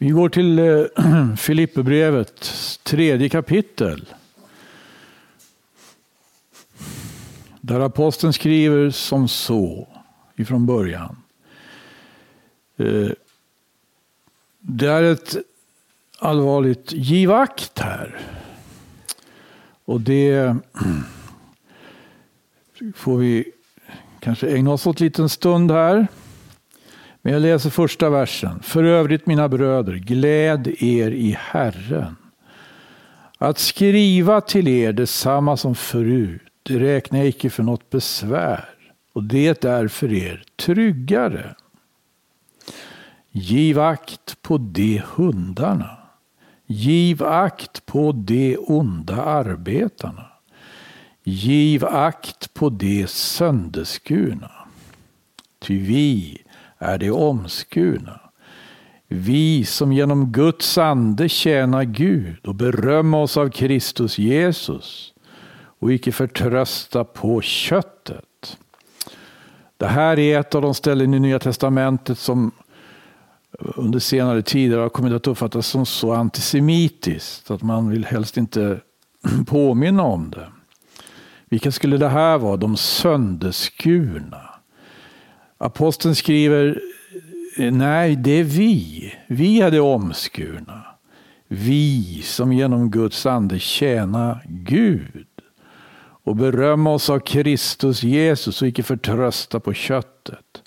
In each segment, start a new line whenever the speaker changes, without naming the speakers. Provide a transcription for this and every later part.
Vi går till eh, Filipperbrevet, tredje kapitel. Där aposteln skriver som så ifrån början. Eh, det är ett allvarligt givakt här. Och det får vi kanske ägna oss åt en liten stund här. Men jag läser första versen. För övrigt mina bröder, gläd er i Herren. Att skriva till er detsamma som förut, det räknar jag icke för något besvär. Och det är för er tryggare. Giv akt på de hundarna. Giv akt på de onda arbetarna. Giv akt på de sönderskurna. Ty vi är de omskurna. Vi som genom Guds ande tjänar Gud och berömmer oss av Kristus Jesus och icke förtrösta på köttet. Det här är ett av de ställen i Nya Testamentet som under senare tider har kommit att uppfattas som så antisemitiskt att man vill helst inte påminna om det. Vilka skulle det här vara? De sönderskurna. Aposteln skriver, eh, nej det är vi. Vi är det omskurna. Vi som genom Guds ande tjänar Gud och berömma oss av Kristus Jesus och icke förtrösta på köttet.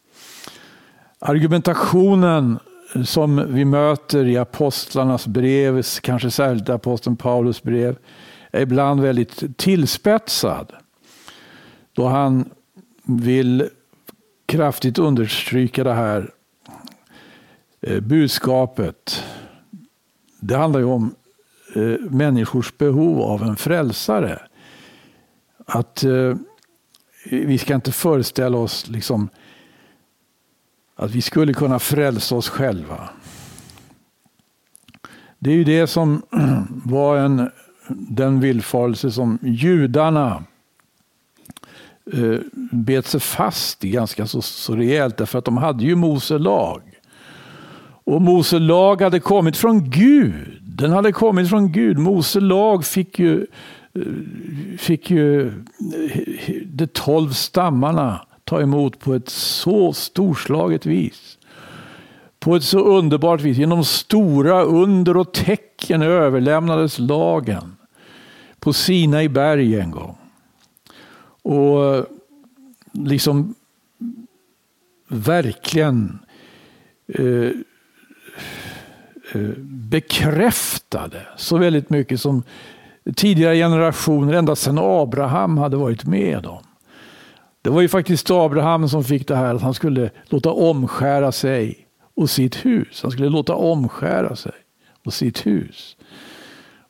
Argumentationen som vi möter i apostlarnas brev, kanske särskilt aposteln Paulus brev, är ibland väldigt tillspetsad. Då han vill kraftigt understryka det här eh, budskapet. Det handlar ju om eh, människors behov av en frälsare. Att eh, vi ska inte föreställa oss liksom att vi skulle kunna frälsa oss själva. Det är ju det som var en, den villfarelse som judarna eh, bet sig fast i ganska så, så rejält. Därför att de hade ju Mose lag. Och Mose lag hade kommit från Gud. Den hade kommit från Gud. Mose lag fick ju, eh, fick ju eh, de tolv stammarna ta emot på ett så storslaget vis. På ett så underbart vis. Genom stora under och tecken överlämnades lagen på Sina i berg en gång. Och liksom verkligen eh, eh, bekräftade så väldigt mycket som tidigare generationer, ända sedan Abraham, hade varit med om. Det var ju faktiskt Abraham som fick det här att han skulle låta omskära sig och sitt hus. Han skulle låta omskära sig och sitt hus.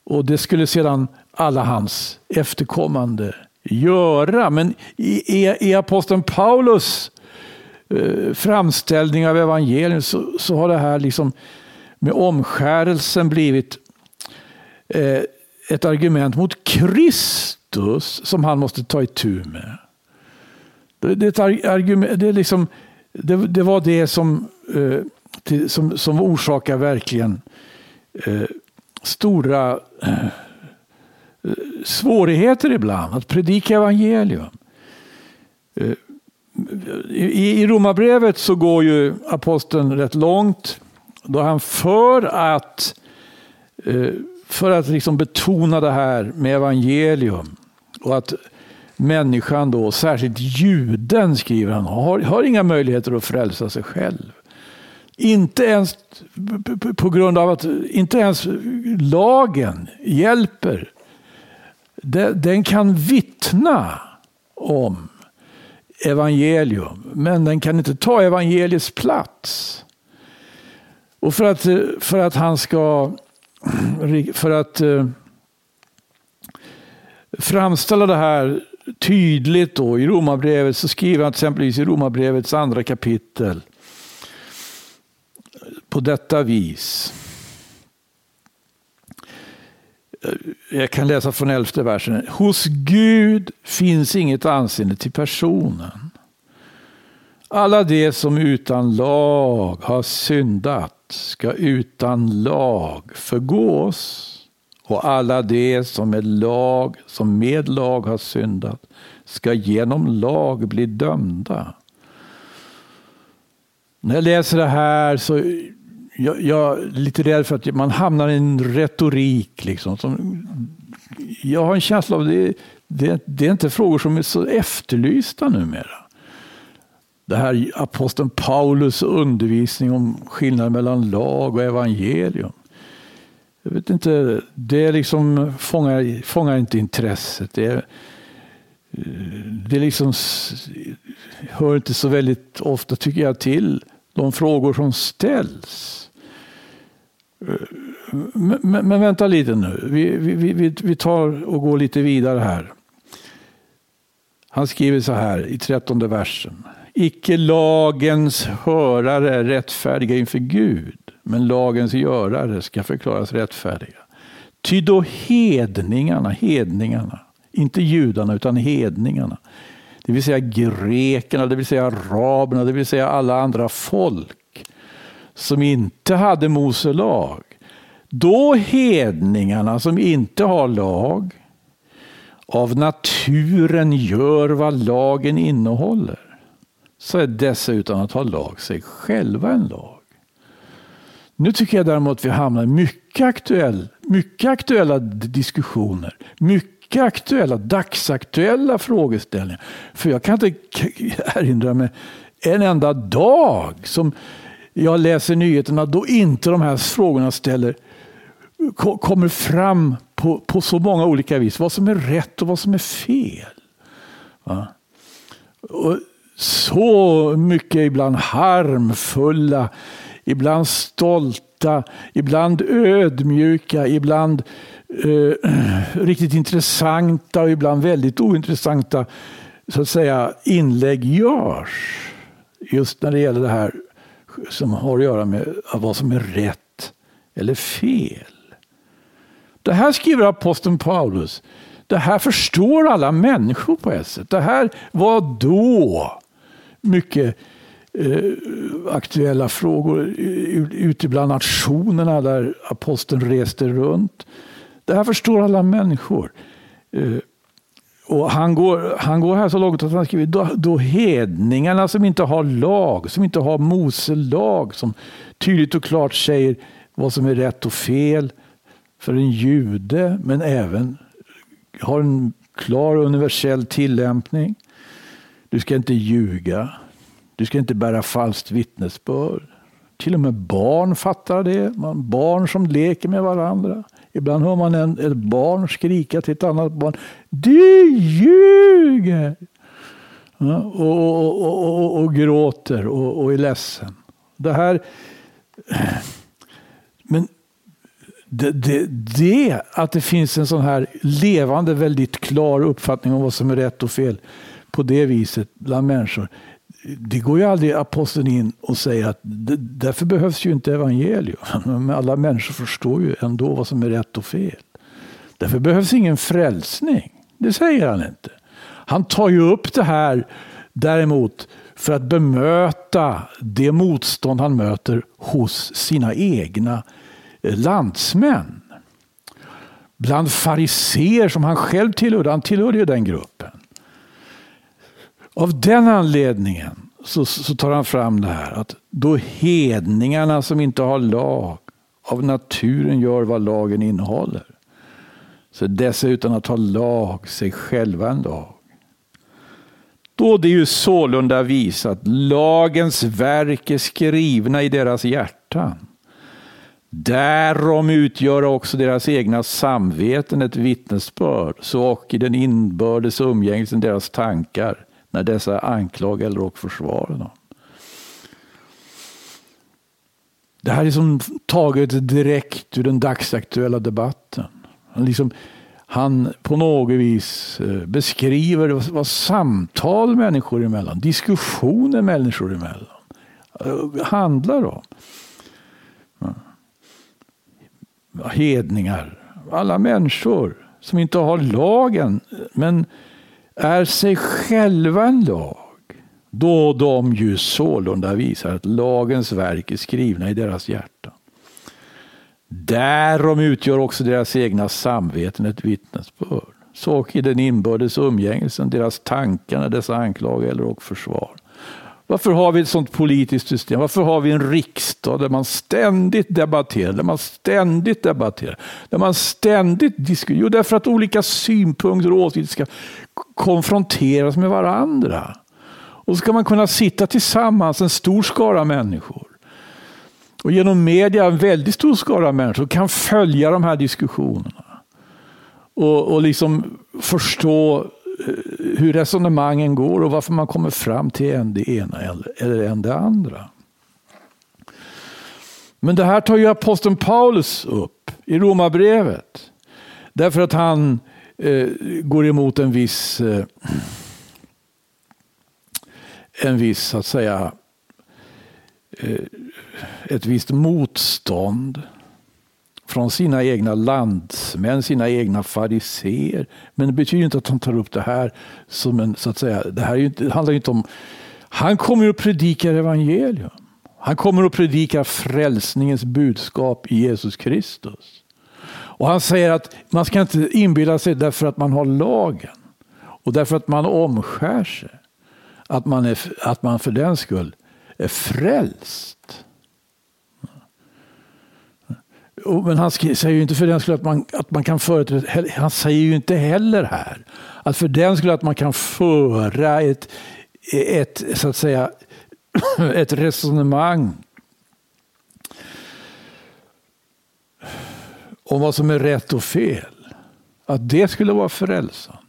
Och det skulle sedan alla hans efterkommande göra. Men i, i aposteln Paulus eh, framställning av evangelium så, så, har det här liksom med omskärelsen blivit eh, ett argument mot Kristus som han måste ta itu med. Det, det, argument, det, liksom, det, det var det som, eh, till, som, som orsakar verkligen eh, stora eh, svårigheter ibland att predika evangelium. Eh, I, i Romarbrevet så går ju aposteln rätt långt då han för att, eh, för att liksom betona det här med evangelium och att människan då, särskilt juden skriver han, har, har inga möjligheter att frälsa sig själv. Inte ens på grund av att inte ens lagen hjälper. Den kan vittna om evangelium, men den kan inte ta evangeliets plats. Och för att, för att han ska, för att eh, framställa det här tydligt då i Romarbrevet så skriver han exempelvis i Romarbrevets andra kapitel på detta vis. Jag kan läsa från elfte versen. Hos Gud finns inget anseende till personen. Alla de som utan lag har syndat ska utan lag förgås och alla de som med lag, som med lag har syndat ska genom lag bli dömda. När jag läser det här så jag, jag är lite rädd för att man hamnar i en retorik. Liksom, som, jag har en känsla av att det, det, det är inte frågor som är så efterlysta numera. Det här aposteln Paulus undervisning om skillnaden mellan lag och evangelium. Jag vet inte, det liksom fångar, fångar inte intresset. Det, det liksom hör inte så väldigt ofta, tycker jag, till de frågor som ställs. Eh, men, men, vänta lite nu. Vi, vi, vi, vi tar och går lite vidare här. Han skriver så här i trettonde versen. Icke lagens hörare rättfärdiga inför Gud, men lagens görare ska förklaras rättfärdiga. Ty då hedningarna, hedningarna, inte judarna utan hedningarna, det vill säga grekerna, det vill säga araberna, det vill säga alla andra folk som inte hade Mose lag. Då hedningarna som inte har lag av naturen gör vad lagen innehåller så är dessa utan att ha lag sig själva en lag. Nu tycker jag däremot att vi hamnar i mycket, aktuell, mycket aktuella diskussioner. Mycket aktuella, dagsaktuella frågeställningar. För jag kan inte erinra mig en enda dag som jag läser nyheterna då inte de här frågorna ställer, kommer fram på, på så många olika vis. Vad som är rätt och vad som är fel. Va? Och så mycket ibland harmfulla, ibland stolta, ibland ödmjuka, ibland eh, riktigt intressanta och ibland väldigt ointressanta så att säga, inlägg görs. Just när det gäller det här som har att göra med vad som är rätt eller fel. Det här skriver aposteln Paulus. Det här förstår alla människor på ett sätt. Det här var då mycket eh, aktuella frågor ute bland nationerna där aposteln reste runt. Det här förstår alla människor. Eh, och han går, han går här så långt att han skriver då, då hedningarna som inte har lag, som inte har Mose lag, som tydligt och klart säger vad som är rätt och fel för en jude, men även har en klar universell tillämpning. Du ska inte ljuga. Du ska inte bära falskt vittnesbörd. Till och med barn fattar det. Man, barn som leker med varandra. Ibland hör man en, ett barn skrika till ett annat barn. Du ljuger! Ja, och, och, och, och, gråter och, är ledsen. Det här... Men det, det, det, att det finns en sån här levande, väldigt klar uppfattning om vad som är rätt och fel på det viset bland människor. Det går ju aldrig aposteln in och säger att därför behövs ju inte evangelium. Men alla människor förstår ju ändå vad som är rätt och fel. Därför behövs ingen frälsning. Det säger han inte. Han tar ju upp det här däremot för att bemöta det motstånd han möter hos sina egna eh, landsmän. Bland fariser som han själv tillhörde. Han tillhörde ju den gruppen. Av den anledningen så, så tar han fram det här att då hedningarna som inte har lag av naturen gör vad lagen innehåller. Så dessa utan att ha lag sig själva en lag. Då det ju sålunda visat lagens verk är skrivna i deras hjärtan. Därom utgör också deras egna samveten ett vittnesbörd, så och i den inbördes umgängelsen deras tankar när dessa anklagar och försvarar dem. Det här är som taget direkt ur den dagsaktuella debatten. Han, liksom, han på något vis eh, beskriver vad samtal människor emellan, diskussioner människor emellan eh, handlar om. Hedningar, alla människor som inte har lagen eh, men är sig själva en lag, då de ju sålunda visar att lagens verk är skrivna i deras hjärta. Därom utgör också deras egna samveten ett vittnesbörd. Så i den inbördes umgängelsen, deras tankar, dessa anklagelser och försvar. Varför har vi ett sådant politiskt system? Varför har vi en riksdag där man ständigt debatterar, där man ständigt debatterar, där man ständigt diskuterar? Jo, därför att olika synpunkter och åsikter ska konfronteras med varandra. Och så ska man kunna sitta tillsammans, en stor skara människor. Och genom media, en väldigt stor skara människor kan följa de här diskussionerna. Och, och liksom förstå Eh, hur resonemangen går och varför man kommer fram till en det ena eller en det andra. Men det här tar ju aposteln Paulus upp i Romarbrevet. Därför att han eh, går emot en viss, eh, en viss, så att säga, eh, ett visst motstånd från sina egna landsmän, sina egna fariseer. Men det betyder inte att han tar upp det här som en, så att säga, det här är ju, det handlar ju inte om, han kommer att predika evangelium. Han kommer att predika frälsningens budskap i Jesus Kristus. Och han säger att man ska inte inbilla sig därför att man har lagen och därför att man omskär sig, att man, är, att man för den skull är frälst. Men han säger ju inte för den skull att man, att man kan företräda, han säger ju inte heller här att för den skull att man kan föra ett, ett, så att säga, ett resonemang om vad som är rätt och fel. Att det skulle vara frälsande.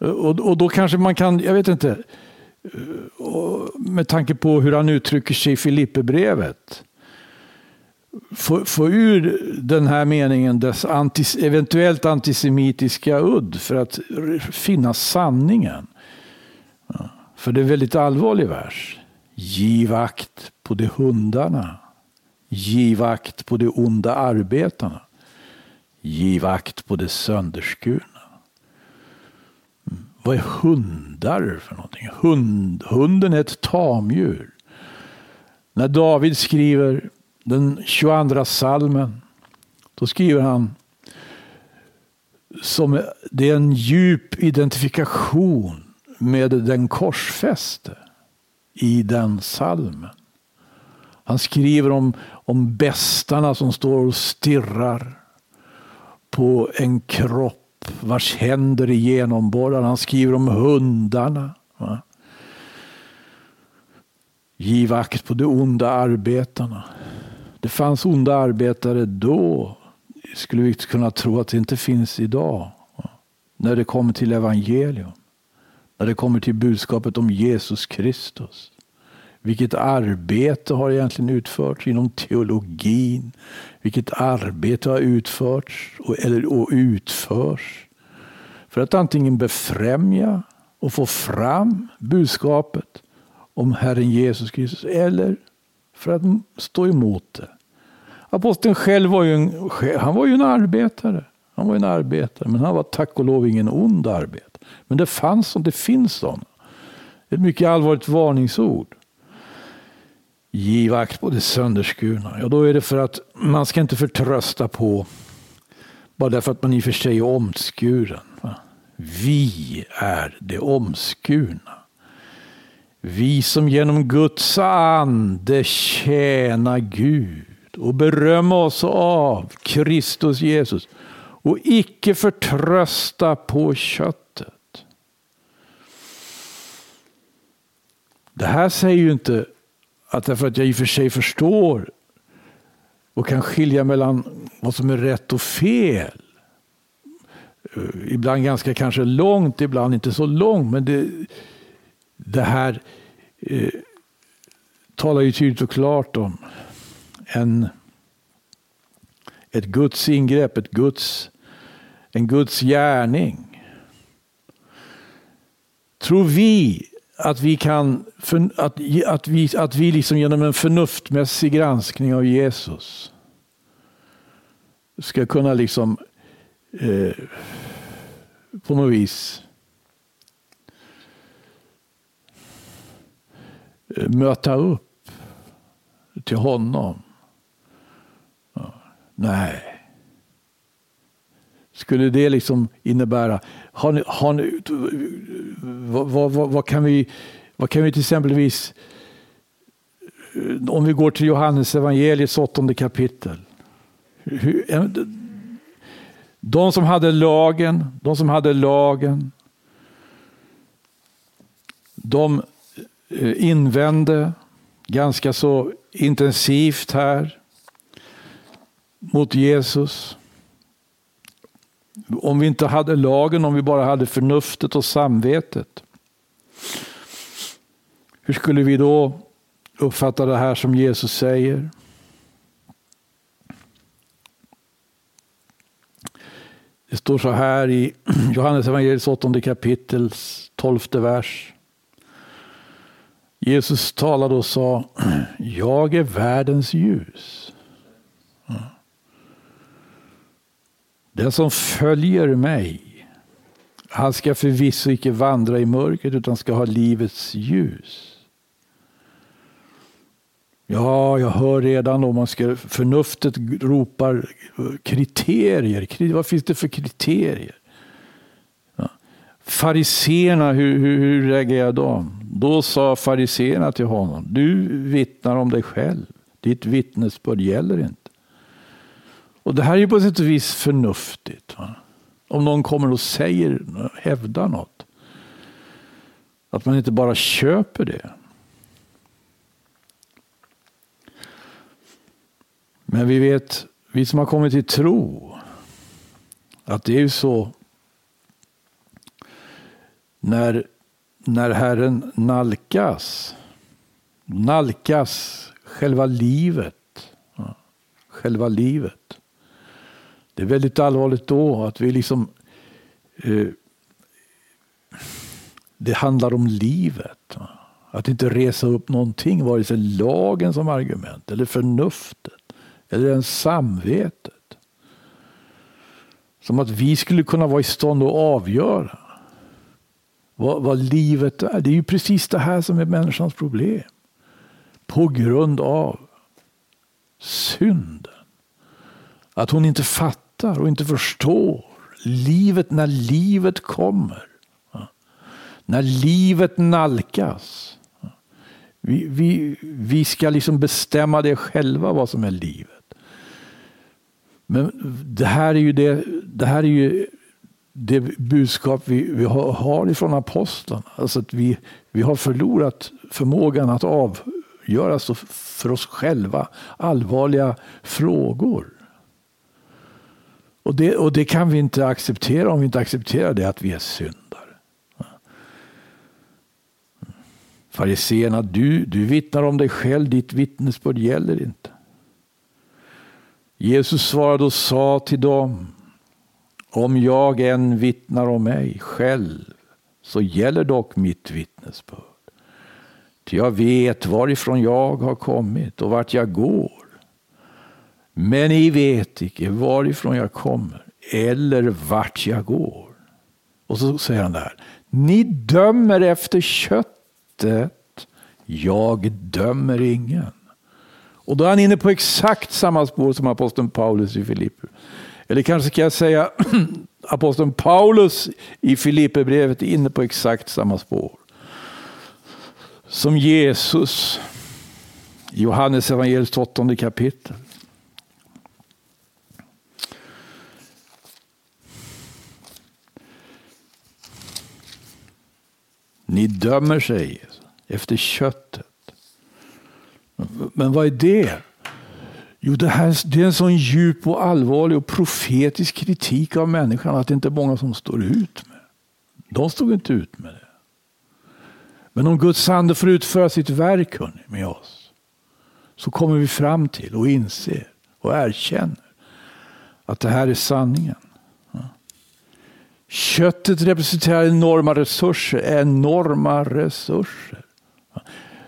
Mm. Och, och då kanske man kan, jag vet inte, med tanke på hur han uttrycker sig i Filipperbrevet få, få ur den här meningen dess antis, eventuellt antisemitiska udd för att finna sanningen. Ja, för det är en väldigt allvarlig vers. Giv akt på de hundarna. Giv akt på de onda arbetarna. Giv akt på de sönderskurna. Mm, vad är hundar för någonting? Hund, hunden är ett tamdjur. När David skriver den 22 salmen, då skriver han som det är en djup identifikation med den korsfäste i den salmen. Han skriver om, om bästarna som står och stirrar på en kropp vars händer är genomborrade. Han skriver om hundarna. Va? Giv akt på de onda arbetarna. Det fanns onda arbetare då. Skulle vi kunna tro att det inte finns idag. När det kommer till evangelium. När det kommer till budskapet om Jesus Kristus. Vilket arbete har egentligen utförts inom teologin? Vilket arbete har utförts och, eller, och utförs för att antingen befrämja och få fram budskapet om Herren Jesus Kristus eller för att stå emot det. Aposteln själv var ju en, han var ju en arbetare. Han var en arbetare, men han var tack och lov ingen ond arbetare. Men det fanns det finns sådana. Ett mycket allvarligt varningsord. Giv akt på det sönderskurna. Ja, då är det för att man ska inte förtrösta på bara därför att man i och för sig är omskuren. Vi är det omskurna. Vi som genom Guds ande tjänar Gud och berömma oss av Kristus Jesus och icke förtrösta på köttet. Det här säger ju inte att därför att jag i och för sig förstår och kan skilja mellan vad som är rätt och fel. Eh, ibland ganska kanske långt, ibland inte så långt. Men det, det här eh, talar ju tydligt och klart om en, ett Guds ingrepp, ett Guds, en Guds gärning. Tror vi att vi kan att, att vi, att vi liksom genom en förnuftmässig granskning av Jesus ska kunna liksom eh, på något vis möta upp till honom Nej. Skulle det liksom innebära, har ni, har ni, vad, vad, vad, kan vi, vad kan vi till exempelvis, eh, om vi går till Johannes evangeliets åttonde kapitel. Hur, eh, de som hade lagen, de som hade lagen, de Eh, invände ganska så intensivt här mot Jesus. Om vi inte hade lagen, om vi bara hade förnuftet och samvetet. Hur skulle vi då uppfatta det här som Jesus säger? Det står så här i Johannes evangeliets åttonde kapitels tolfte vers. Jesus talade och sa, jag är världens ljus. Den som följer mig, han ska förvisso icke vandra i mörkret utan ska ha livets ljus. Ja, jag hör redan om man ska, förnuftet ropar kriterier. Vad finns det för kriterier? Ja. Fariseerna, hur, hur, hur reagerar de? Då sa fariseerna till honom, du vittnar om dig själv. Ditt vittnesbörd gäller inte. Och det här är ju på sätt och vis förnuftigt. Va? Om någon kommer och säger, hävdar något. Att man inte bara köper det. Men vi vet, vi som har kommit till tro, att det är ju så när, när Herren nalkas, nalkas själva livet, själva livet. Det är väldigt allvarligt då att vi liksom eh, det handlar om livet. Att inte resa upp någonting, vare sig lagen som argument eller förnuftet. Eller ens samvetet. Som att vi skulle kunna vara i stånd att avgöra vad, vad livet är. Det är ju precis det här som är människans problem. På grund av synden. Att hon inte fattar och inte förstår livet när livet kommer. När livet nalkas. Vi, vi, vi ska liksom bestämma det själva vad som är livet. Men det här är ju det, det, här är ju det budskap vi, vi har ifrån aposteln, Alltså att vi, vi har förlorat förmågan att avgöra så för oss själva allvarliga frågor. Och det, och det kan vi inte acceptera om vi inte accepterar det att vi är syndare. Fariséerna, du, du vittnar om dig själv, ditt vittnesbörd gäller inte. Jesus svarade och sa till dem, om jag än vittnar om mig själv så gäller dock mitt vittnesbörd. Ty jag vet varifrån jag har kommit och vart jag går. Men ni vet icke varifrån jag kommer eller vart jag går. Och så säger han där, ni dömer efter köttet, jag dömer ingen. Och då är han inne på exakt samma spår som aposteln Paulus i Filippus. Eller kanske ska jag säga aposteln Paulus i Filipperbrevet är inne på exakt samma spår. Som Jesus i Johannes evangeliets åttonde kapitel. Ni dömer sig efter köttet. Men vad är det? Jo, det, här, det är en sån djup och allvarlig och profetisk kritik av människan att det inte är många som står ut med. De stod inte ut med det. Men om Guds ande får utföra sitt verk hörrni, med oss så kommer vi fram till och inser och erkänner att det här är sanningen. Köttet representerar enorma resurser, enorma resurser.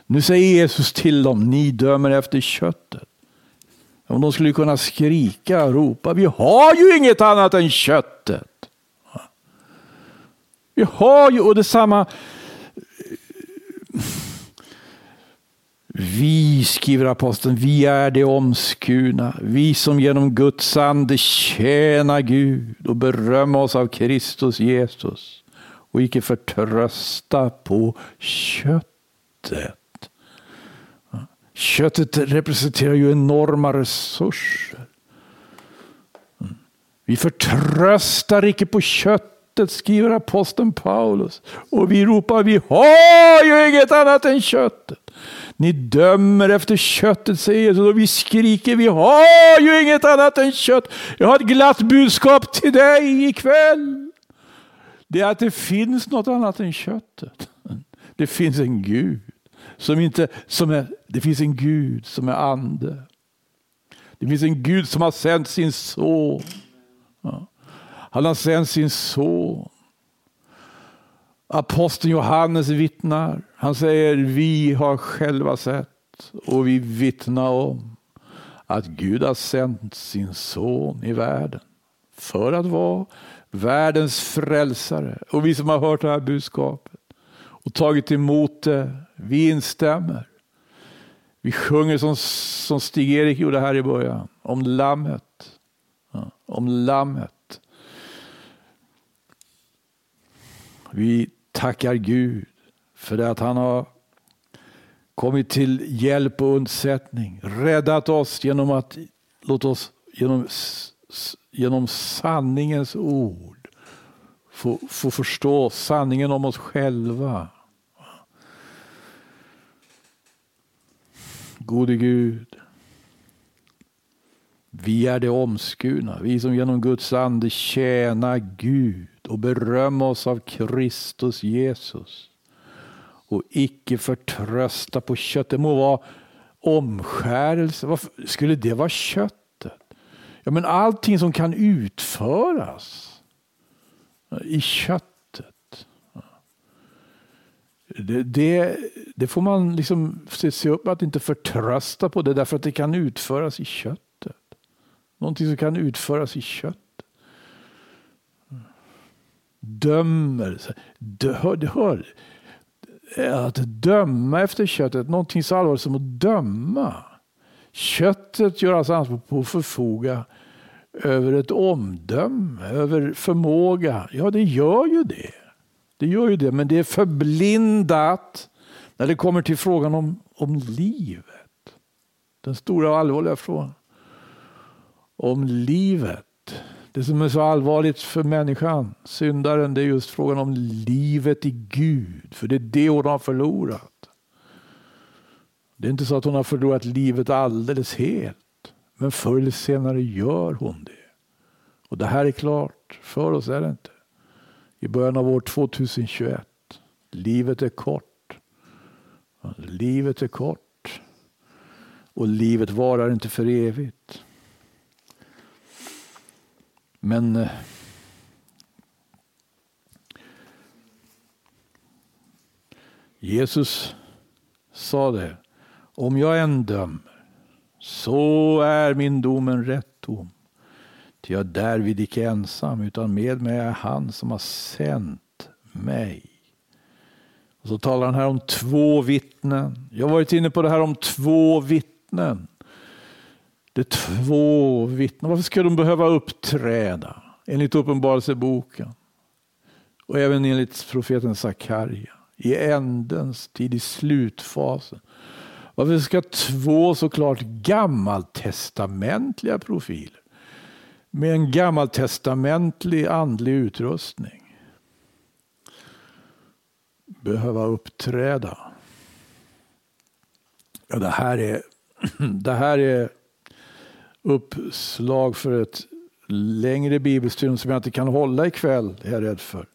Nu säger Jesus till dem, ni dömer efter köttet. Om de skulle kunna skrika och ropa, vi har ju inget annat än köttet. Vi har ju, och detsamma. Vi, skriver aposteln, vi är de omskurna, vi som genom Guds ande tjänar Gud och berömmer oss av Kristus Jesus och icke förtrösta på köttet. Köttet representerar ju enorma resurser. Mm. Vi förtröstar icke på köttet, skriver aposteln Paulus. Och vi ropar, vi har ju inget annat än köttet. Ni dömer efter köttet, säger Jesus. Och vi skriker, vi har ju inget annat än kött. Jag har ett glatt budskap till dig ikväll. Det är att det finns något annat än köttet. Det finns en Gud. Som inte, som är, det finns en Gud som är ande. Det finns en Gud som har sänt sin son. Han har sänt sin son. Aposteln Johannes vittnar. Han säger vi har själva sett och vi vittnar om att Gud har sänt sin son i världen för att vara världens frälsare. Och vi som har hört det här budskapet och tagit emot det, vi instämmer. Vi sjunger som, som Stig-Erik gjorde här i början, om lammet. Ja, om lammet. Vi tackar Gud för det att han har kommit till hjälp och undsättning. Räddat oss genom att låt oss genom, genom sanningens ord få, få förstå sanningen om oss själva. Gode Gud, vi är de omskurna, vi som genom Guds ande tjänar Gud och berömma oss av Kristus Jesus och icke förtrösta på kött. Det må vara omskärelse. Varför skulle det vara köttet? Ja, men allting som kan utföras i köttet. Det, det, det får man liksom se upp med att inte förtrösta på det därför att det kan utföras i köttet. Någonting som kan utföras i kött dömer. Hör, hör, att döma efter köttet, någonting så allvarligt som att döma. Köttet gör alltså anspråk på att förfoga över ett omdöme, över förmåga. Ja, det gör ju det. Det gör ju det, men det är förblindat när det kommer till frågan om, om livet. Den stora och allvarliga frågan. Om livet. Det som är så allvarligt för människan, syndaren, det är just frågan om livet i Gud. För det är det hon har förlorat. Det är inte så att hon har förlorat livet alldeles helt. Men förr eller senare gör hon det. Och det här är klart, för oss är det inte. I början av år 2021. Livet är kort. Livet är kort. Och livet varar inte för evigt. Men eh, Jesus sa det. Om jag än dömer så är min dom en rätt dom. Ty jag är därvid icke ensam utan med mig är han som har sänt mig. Och så talar han här om två vittnen. Jag har varit inne på det här om två vittnen. Det är två vittnen. Varför ska de behöva uppträda? Enligt Uppenbarelseboken och även enligt profeten Sakarja i ändens tid, i slutfasen. Varför ska två såklart gammaltestamentliga profiler med en gammaltestamentlig andlig utrustning behöva uppträda? Ja, det, här är, det här är uppslag för ett längre bibelstudium som jag inte kan hålla ikväll, är jag rädd för.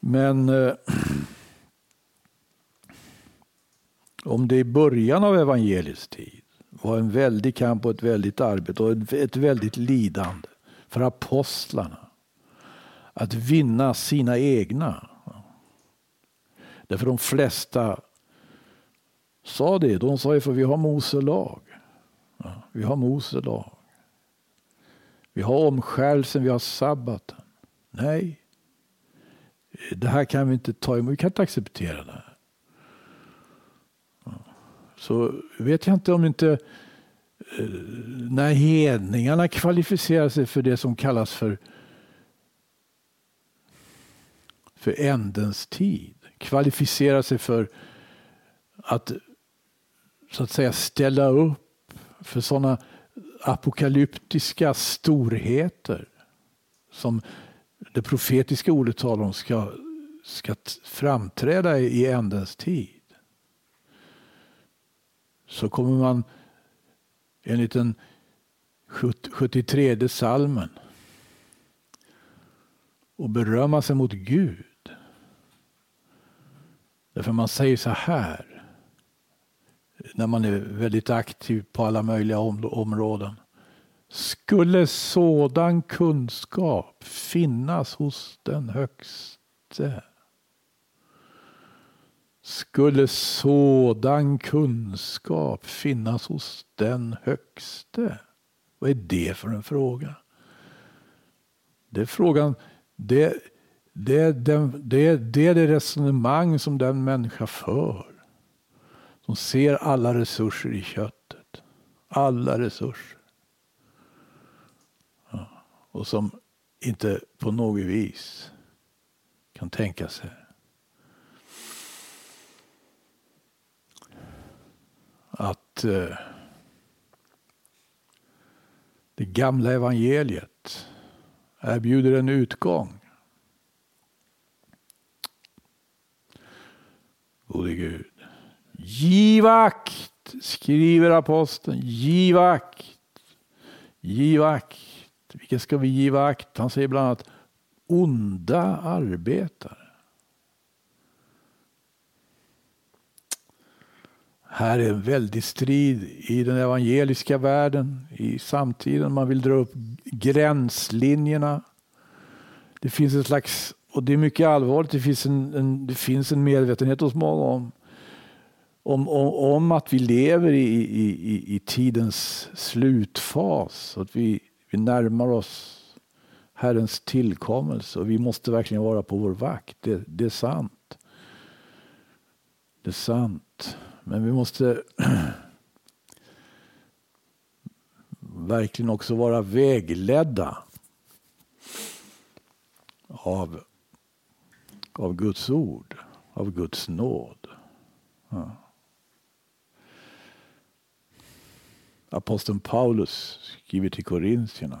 Men eh, om det i början av evangeliets tid var en väldig kamp och ett väldigt arbete och ett väldigt lidande för apostlarna att vinna sina egna. Därför de flesta sa det. De sa ju för vi har Mose lag. Vi har Mose lag. Vi har omskärelsen, vi har sabbaten. Nej, det här kan vi inte ta emot. Vi kan inte acceptera det här. så vet jag inte om inte eh, när hedningarna kvalificerar sig för det som kallas för för ändens tid kvalificera sig för att så att säga ställa upp för sådana apokalyptiska storheter som det profetiska ordet talar om ska, ska framträda i ändens tid. Så kommer man enligt den 73 salmen och berömma sig mot Gud. Därför man säger så här när man är väldigt aktiv på alla möjliga områden. Skulle sådan kunskap finnas hos den högste? Skulle sådan kunskap finnas hos den högste? Vad är det för en fråga? Det är frågan, det, det, det, det, det är det resonemang som den människa för som ser alla resurser i köttet. Alla resurser. Ja. Och som inte på något vis kan tänka sig att eh, det gamla evangeliet erbjuder en utgång. Gode Gud. Giv akt, skriver aposteln. Giv akt. Giv akt. Vilka ska vi giva akt? Han säger bland annat onda arbetare. Här är en väldig strid i den evangeliska världen, i samtiden. Man vill dra upp gränslinjerna. Det finns en slags, och det är mycket allvarligt, det finns en, en det finns en medvetenhet hos många om om, om, om att vi lever i, i, i, i tidens slutfas. Att vi, vi närmar oss Herrens tillkommelse och vi måste verkligen vara på vår vakt. Det, det är sant. Det är sant. Men vi måste verkligen också vara vägledda av, av Guds ord, av Guds nåd. Ja. aposteln Paulus skriver till korintierna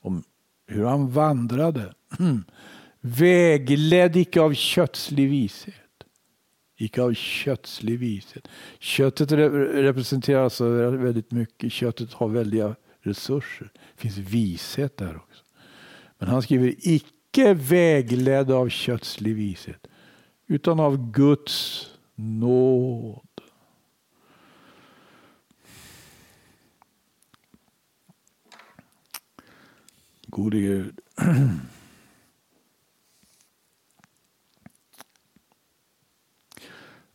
om hur han vandrade. Vägledd icke av kötslig vishet. Icke av kötslig vishet. Köttet representerar alltså väldigt mycket. Köttet har väldiga resurser. Det finns vishet där också. Men han skriver icke icke vägledd av kötslig vishet. Utan av Guds nåd. Gode Gud.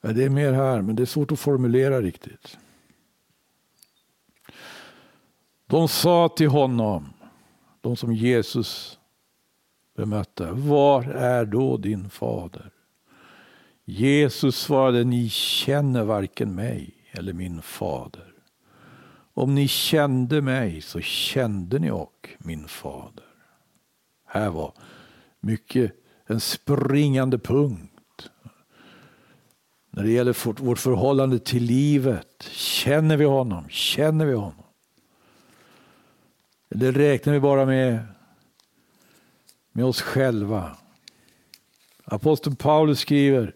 Ja, det är mer här, men det är svårt att formulera riktigt. De sa till honom, de som Jesus bemötte, var är då din fader? Jesus svarade, ni känner varken mig eller min fader. Om ni kände mig så kände ni och min fader. Här var mycket en springande punkt. När det gäller vårt förhållande till livet. Känner vi honom? Känner vi honom? Eller räknar vi bara med, med oss själva? Aposteln Paulus skriver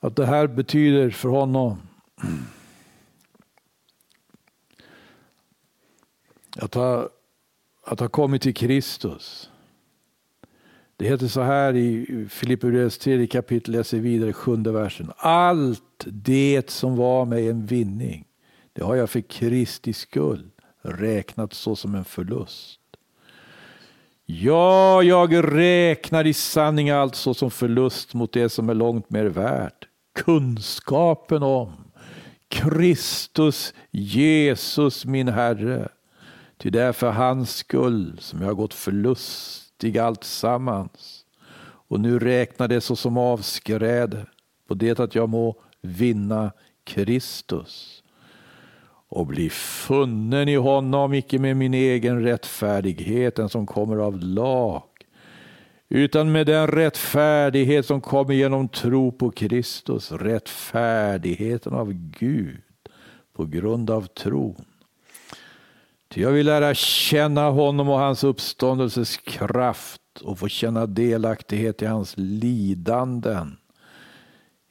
att det här betyder för honom Att ha, att ha kommit till Kristus. Det heter så här i Filipperbrevets tredje kapitel, läser vidare sjunde versen. Allt det som var mig en vinning, det har jag för Kristi skull räknat så som en förlust. Ja, jag räknar i sanning allt såsom förlust mot det som är långt mer värt. Kunskapen om Kristus Jesus min Herre. Ty det är för hans skull som jag har gått förlustig allt sammans. Och nu räknar det såsom avskräde på det att jag må vinna Kristus och bli funnen i honom, icke med min egen rättfärdighet, den som kommer av lag, utan med den rättfärdighet som kommer genom tro på Kristus, rättfärdigheten av Gud på grund av tron. Ty jag vill lära känna honom och hans uppståndelses kraft och få känna delaktighet i hans lidanden.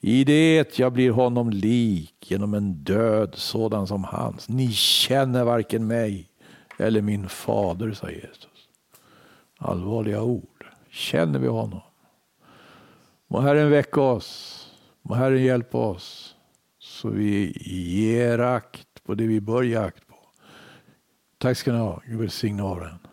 I det jag blir honom lik genom en död sådan som hans. Ni känner varken mig eller min fader, sa Jesus. Allvarliga ord. Känner vi honom? Må Herren väcka oss. Må Herren hjälpa oss så vi ger akt på det vi bör ge akt på. Tack ska ni ha. Gud välsigne Aron.